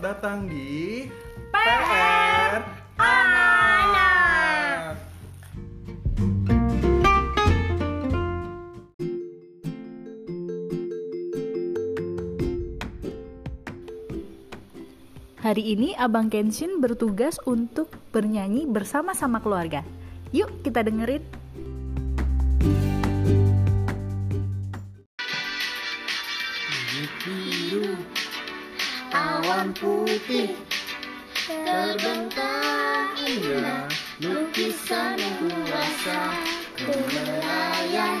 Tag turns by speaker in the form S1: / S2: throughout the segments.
S1: Datang di
S2: PR Anak. Hari ini Abang Kenshin bertugas untuk bernyanyi bersama-sama keluarga. Yuk kita dengerin.
S3: putih. Terbentang indah lukisan kuasa kemelayang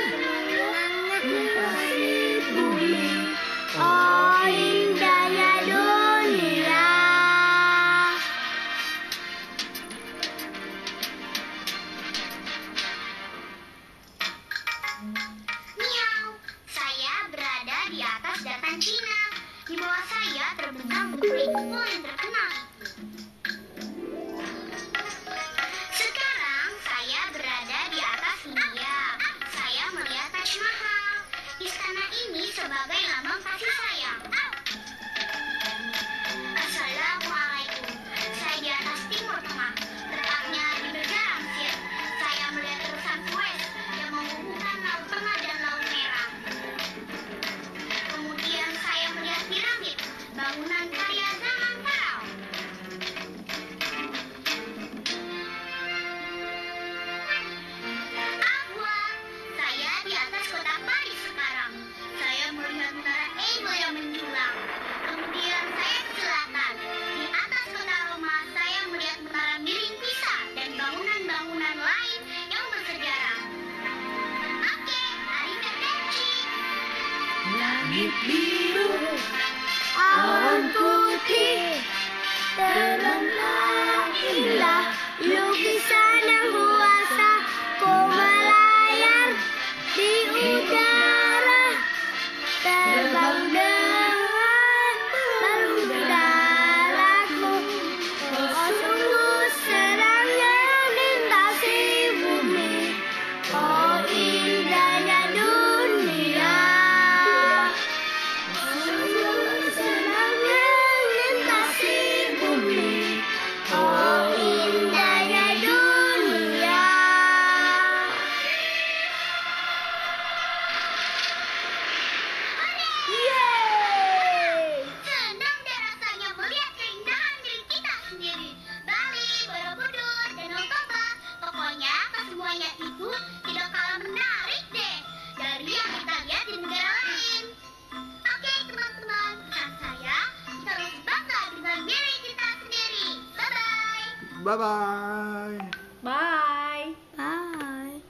S4: Pitbull yang terkenal. Sekarang saya berada di atas India. Saya melihat Taj Mahal. Istana ini sebagai lambang kasih sayang. Meet me. Bye bye.
S1: Bye. Bye.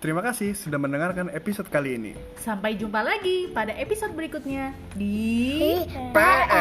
S1: Terima kasih sudah mendengarkan episode kali ini.
S2: Sampai jumpa lagi pada episode berikutnya di
S1: PR.